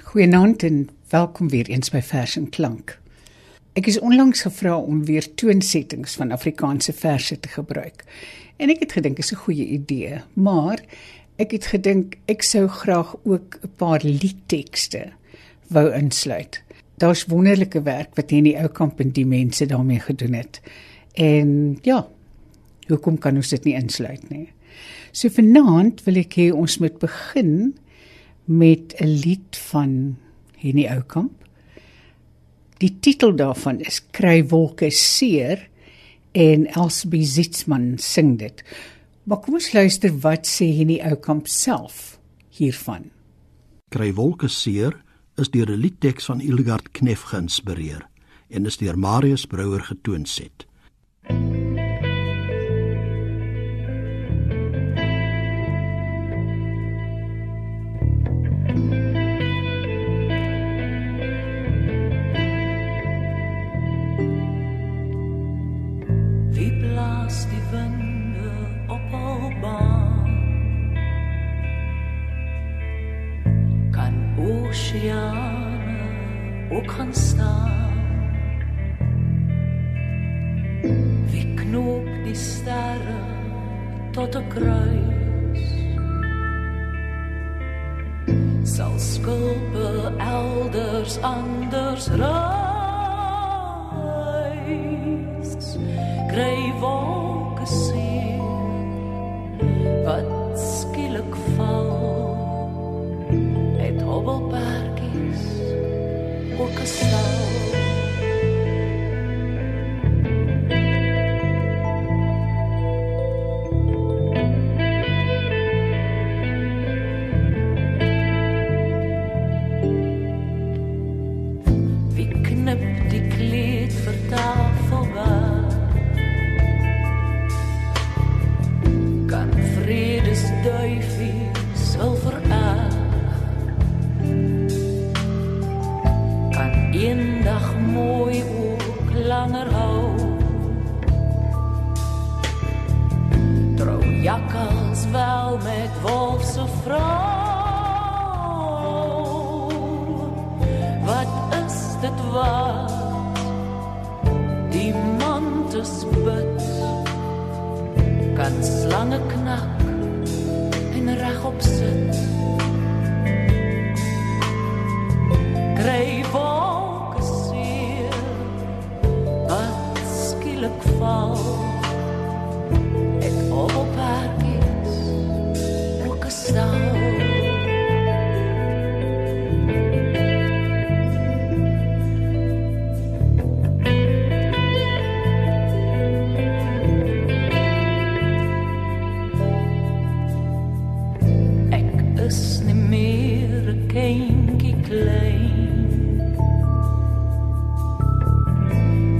Goeienaand en welkom weer eens by Vers en Klank. Ek is onlangs gevra om weer toonsettings van Afrikaanse verse te gebruik. En ek het gedink is 'n goeie idee, maar ek het gedink ek sou graag ook 'n paar liedtekste wou insluit. Daar's wonderlike werk wat hierdie ou kamp en die mense daarmee gedoen het. En ja, hoekom kan ons dit nie insluit nie? So vanaand wil ek hê ons moet begin met 'n lied van Henny Oukamp. Die titel daarvan is Kry wolke seer en Elsbie Zietsman sing dit. Maar kom ons luister wat sê Henny Oukamp self hiervan. Kry wolke seer is deur 'n liedteks van Ilgard Knef geïnspireer en is deur Marius Brouwer getoon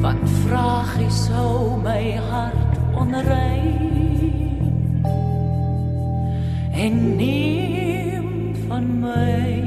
wat vraag is hou my hart onrein? En neem van my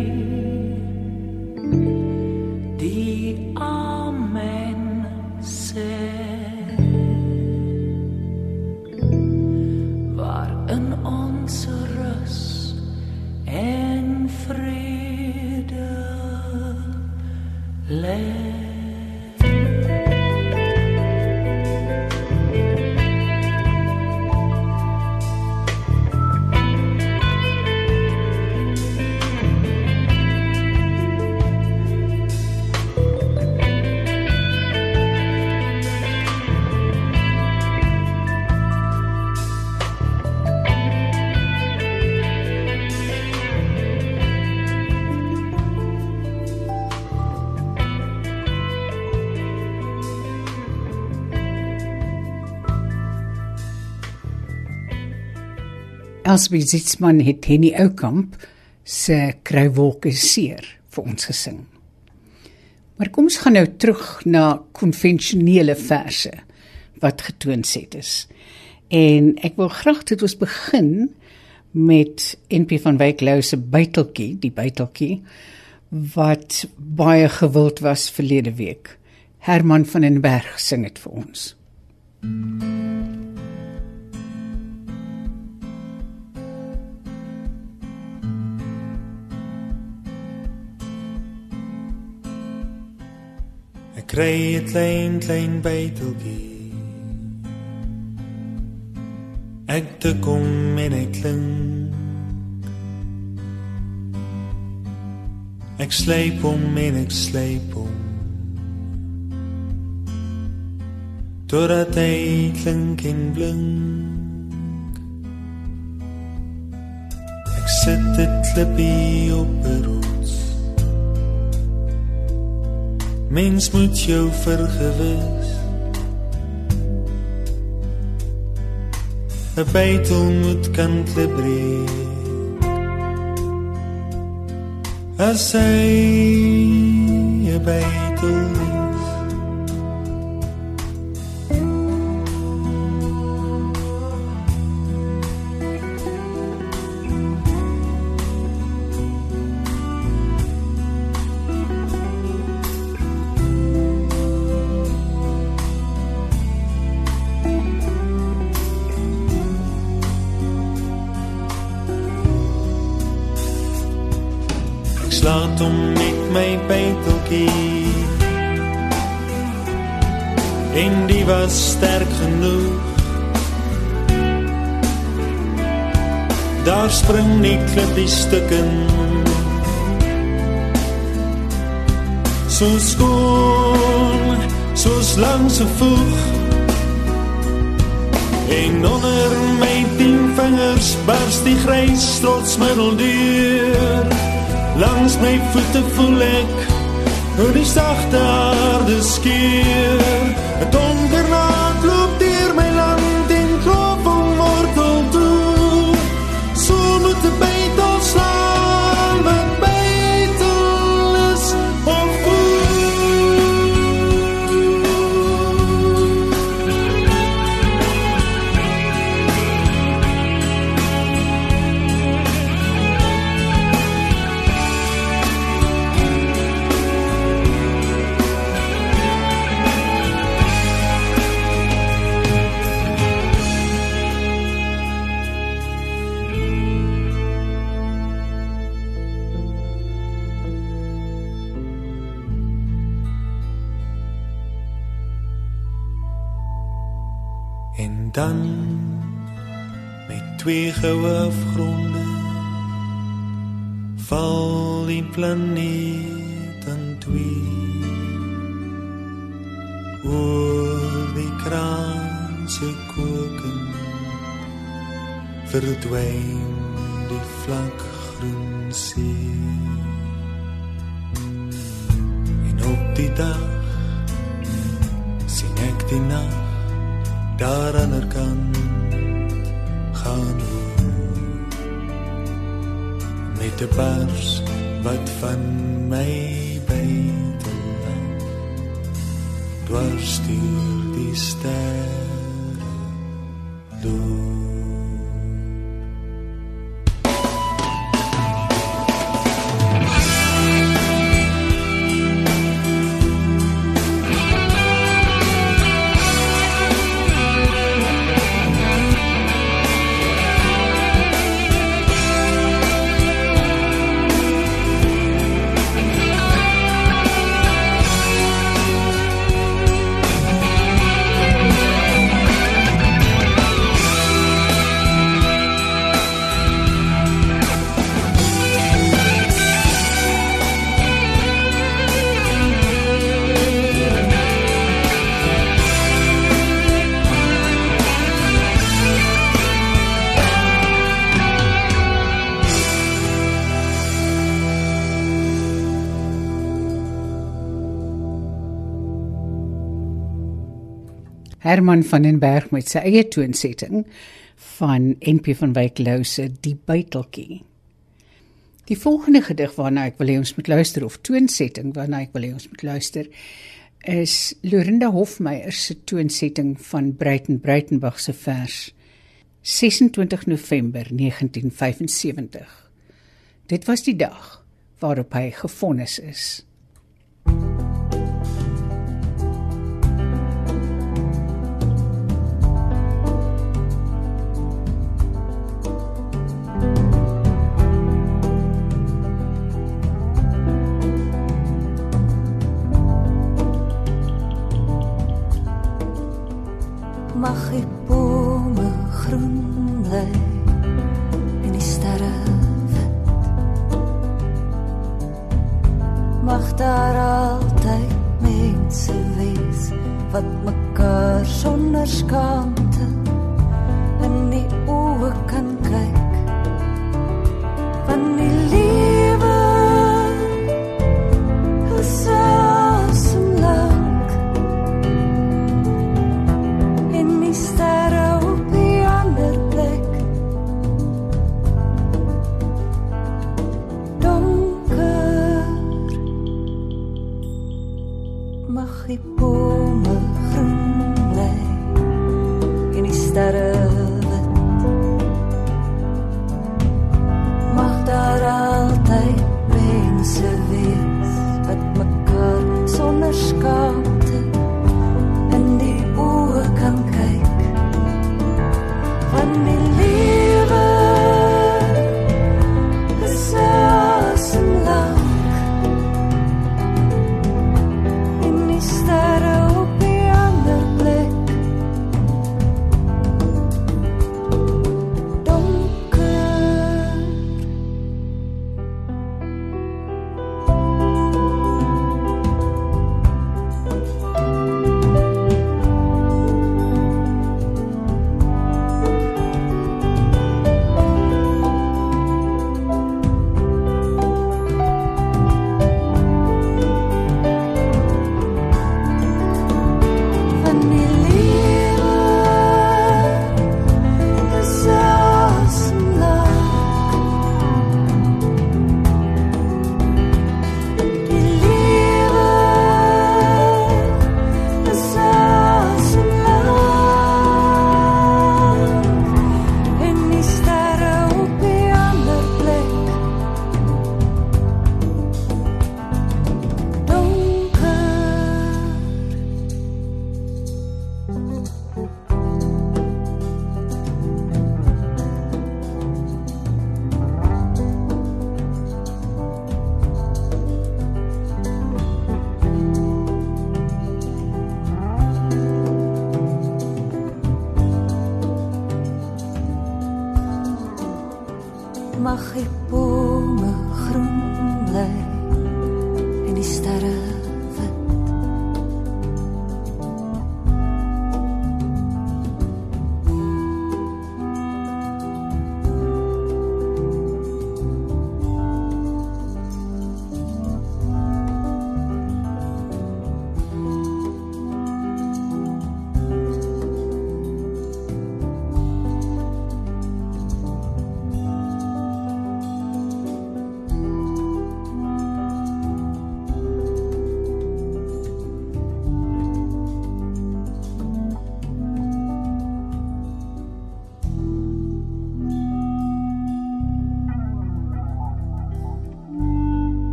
Elsbie Zietsman het Henny Oukamp se Kruiwolke seer vir ons gesing. Maar kom ons gaan nou terug na konvensionele verse wat getoonset is. En ek wil graag dit ons begin met NP van Wyk Lou se buiteltjie, die buiteltjie wat baie gewild was verlede week. Herman van den Berg sing dit vir ons. Mm. Ek kry 'n klein klein byteltjie. Ek te kom en ek klink. Ek sleep hom en ek sleep hom. Totdat hy klink en blink. Ek sit dit klippie op Mens moet jou vergewis. 'n Bytel moet kan klibreek. As hy 'n bytel slaat hom met my byteltjie. En die was sterk genoeg. Daar spring nie klippie stukken. So skoon, soos langs 'n voeg. En onder my tien vingers bars die grys trotsmiddel deur. Langs my voete voel ek hoe die sagte aarde skeur. 'n Donker nag En dan met twee goue afgronde val die planeet in twee. Oor die kraan se koken verdwyn die vlak groen see. En op die dag sien ek die nag daar aan der kant gaan oor met 'n bars wat van my bytel dwars deur die sterre Herman van den Berg met sy eie toonsetting van NP van Wyk Lou se Die buiteltjie. Die volgende gedig waarna ek wil hê ons moet luister of toonsetting waarna ek wil hê ons moet luister is Lorinda Hofmeyer se toonsetting van Breiten Breitenberg se vers 26 November 1975. Dit was die dag waarop hy gefonnis is. Mag die bome groen bly en die sterre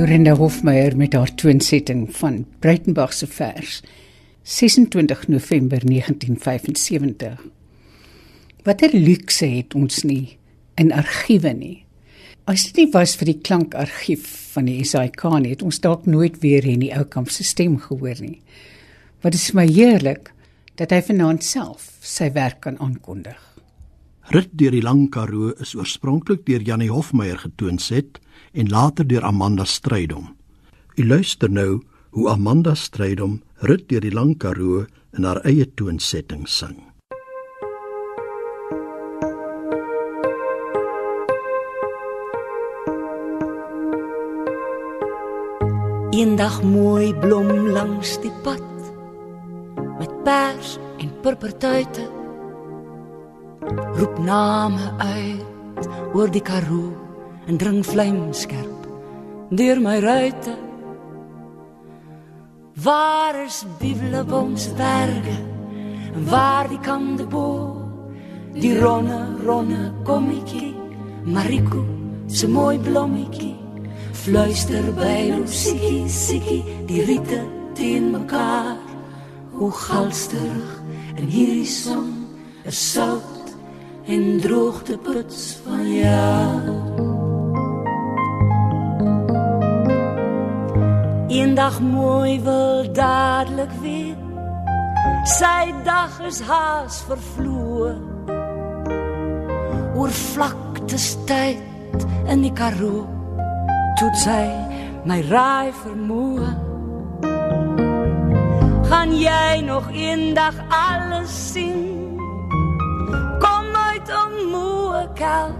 Lorinda Hofmeyer met haar toonsetting van Breitenberg se vers 26 November 1975. Watter luukse het ons nie in argiewe nie. As dit nie was vir die klankargief van die SAIK nie, het ons dalk nooit weer hierdie ou kamp se stem gehoor nie. Wat is my heerlik dat hy vanaand self sy werk kan aankondig. Rit deur die Lang Karoo is oorspronklik deur Janie Hofmeyer getoonset en later deur Amanda Strydom. U luister nou hoe Amanda Strydom Rit deur die Lang Karoo in haar eie toonsetting sing. Eendag mooi blom langs die pad met pers en purpertuite roep name uit oor die karoo en dring vlamskerp deur my ruite. Waar is bibeleboms berge? En waar die kandebo die ronne ronne kommetjie mariko se mooi blommetjie fluister by Lucy Siki die riete teen mekaar. Hoe galsterig en hierdie son is sout en droogte puts van jou Eendag mooi wil dadelik weer. Sy dag is haas vervloe. Oor vlaktes tyd in die Karoo toets hy my raai vermoë gaan jy nog eendag alles sien? Kom uit om moe kelk.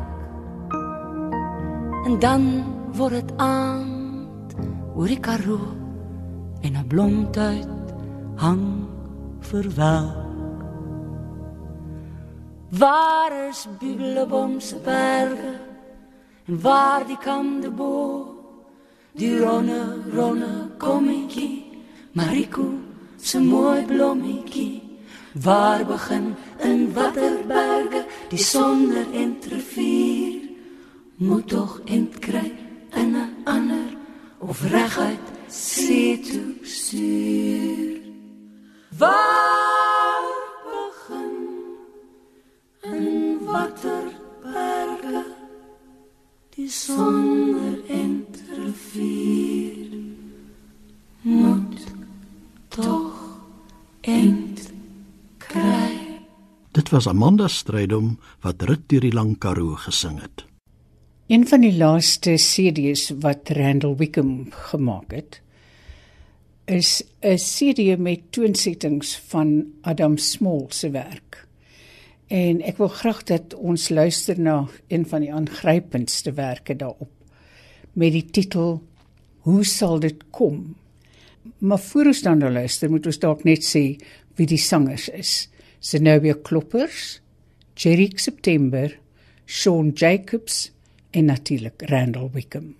En dan word dit aand oor die Karoo en 'n blomtuit hang verwelk Waar is Bibelbom se berge en waar die kamde bo die ronne ronne kommetjie Mariko se mooi blommetjie. Waar begin in watter berge? Die sonder entrevier moet tog entkry in 'n ander of reguit see toe stuur waar begin in watter berge die sonder entrevier moet tog end kry Dit was Amanda Strydom wat Rit deur die lang Karoo gesing het. Een van die laaste CD's wat Randall Wickham gemaak het, is 'n CD met toonsettings van Adam Small se werk. En ek wil graag dat ons luister na een van die aangrypendste werke daarop met die titel Hoe sal dit kom? Maar voor ons dan nou luister, moet ons dalk net sê wie die sangers is. Zenobia Kloppers, Jerry September, Sean Jacobs en natuurlik Randall Wickham.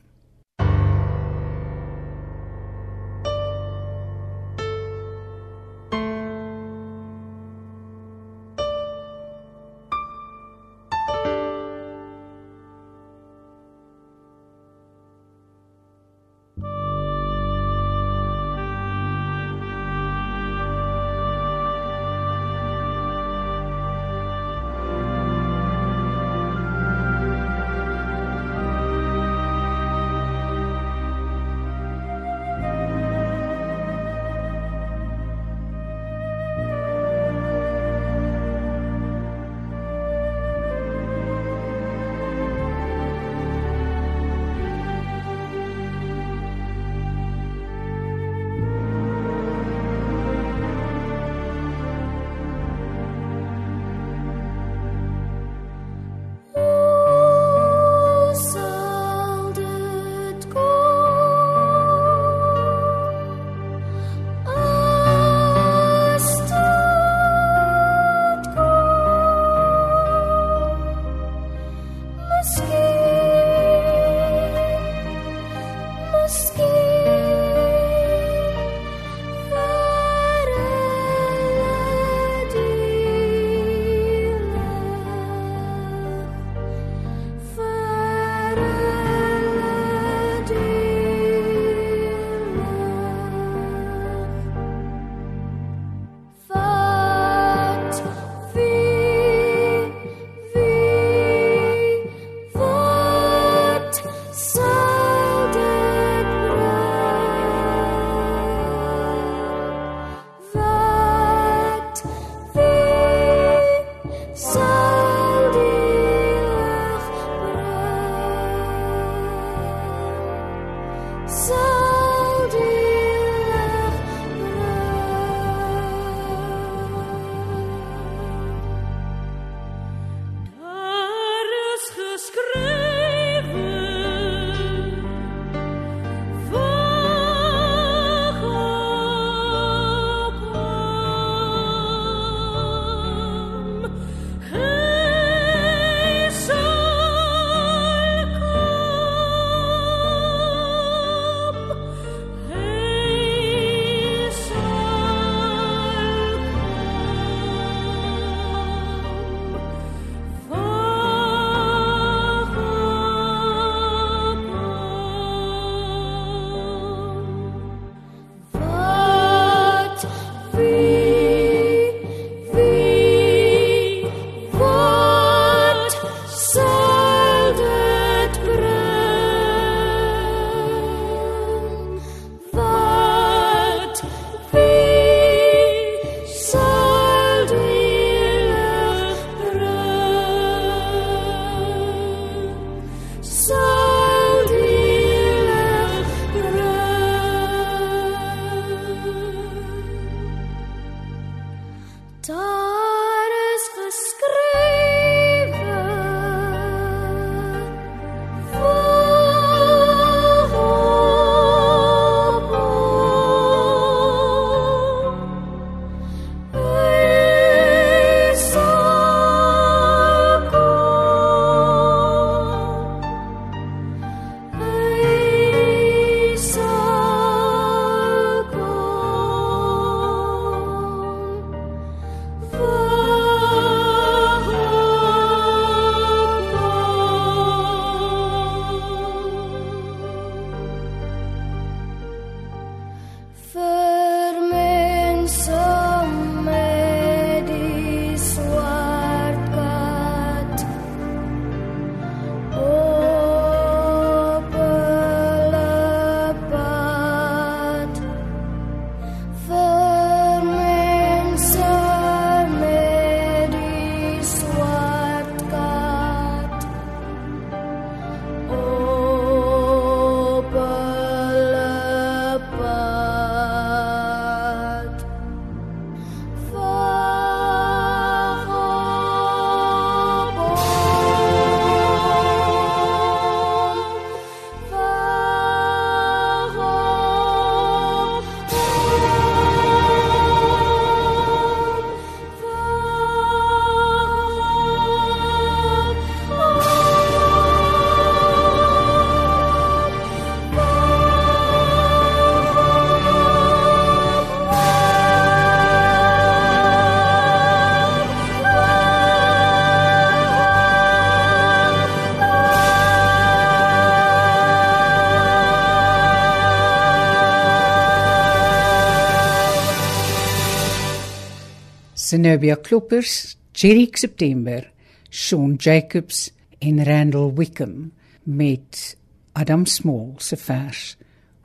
Zenobia Kloppers, Jerry September, Sean Jacobs en Randall Wickham met Adam Small se vers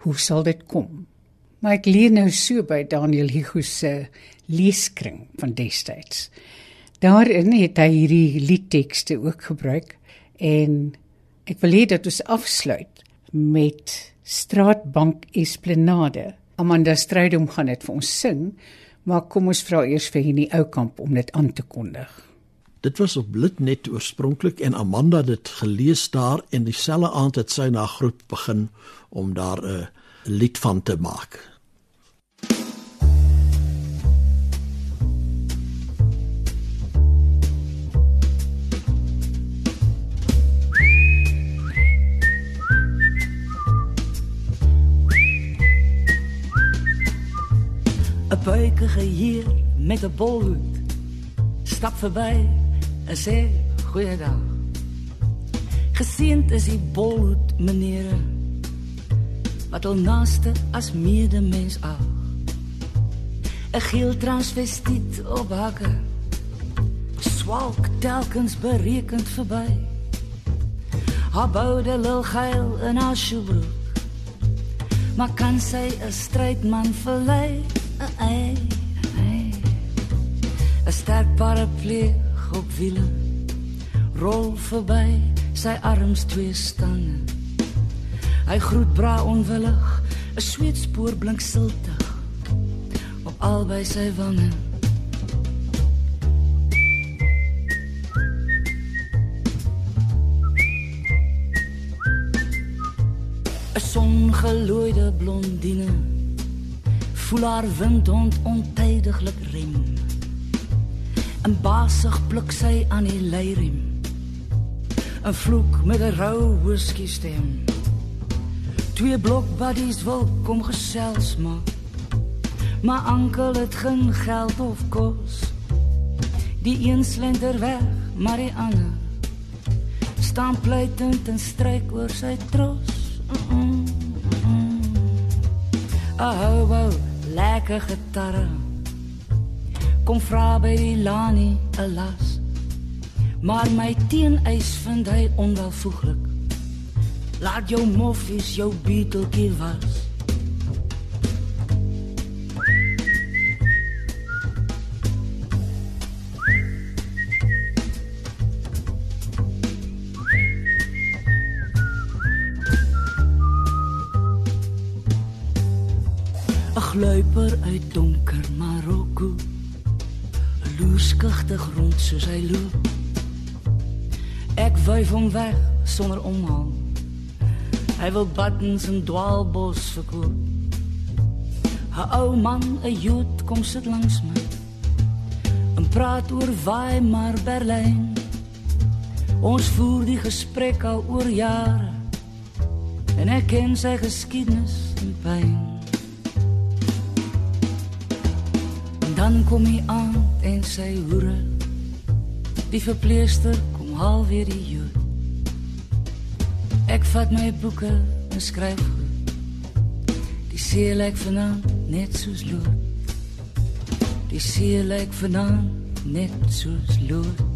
Hoe sal dit kom? Maar ek leer nou so by Daniel Hugo se leeskring van destyds. Daarin het hy hierdie liedtekste ook gebruik en ek wil hê dat ons afsluit met Straatbank Esplanade. Amanda Strydom gaan dit vir ons sing, maar kom ons vra eers vir hierdie ou kamp om dit aan te kondig. Dit was op Litnet oorspronklik en Amanda het dit gelees daar en dieselfde aand het sy na groep begin om daar 'n lied van te maak. Buikige heer met 'n bolhoed stap verby en sê goeiedag. Geseend is die bolhoed, meneer. Wat al naaste as medemens ag. 'n Geel transvestiet op hakke. Swalk telkens berekend verby. Haar boude lil geil in haar skoebroek. Maar kan sy 'n strydman verlei? Ai, ai. 'n Sterk paraplu op wiele rol verby sy arms twee stange. Hy groet bra onwillig, 'n sweetspoor blink siltig op albei sy wange. Songelooide blondine voel haar windhond ontydiglik rem. En basig pluk sy aan die leiriem. 'n Vloek met 'n rou whisky stem. Twee blok buddies wil kom gesels maak. Maar ankel het geen geld of kos. Die een slender weg, maar die ander staan pleitend en stryk oor sy tros. Mm -mm, mm. Oh, wow lekker gitarre. Kom vra by die Lani 'n las. Maar my teeneis vind hy onwelvoeglik. Laat jou moffies jou beeteltjie was. Loerskigtig rond soos hy loop. Ek wyf hom weg sonder omhaal. Hy wil buttons en dwaalbos verkoop. 'n Ou man, 'n Jood kom sit langs my. En praat oor Weimar, Berlyn. Ons voer die gesprek al oor jare. En ek ken sy geskiedenis en pyn. Dan kom hy aan en sy hoere. Die verpleester kom haal weer die jood. Ek vat my boeke en skryf goed. Die see lyk vanaand net soos lood. Die see lyk vanaand net soos lood.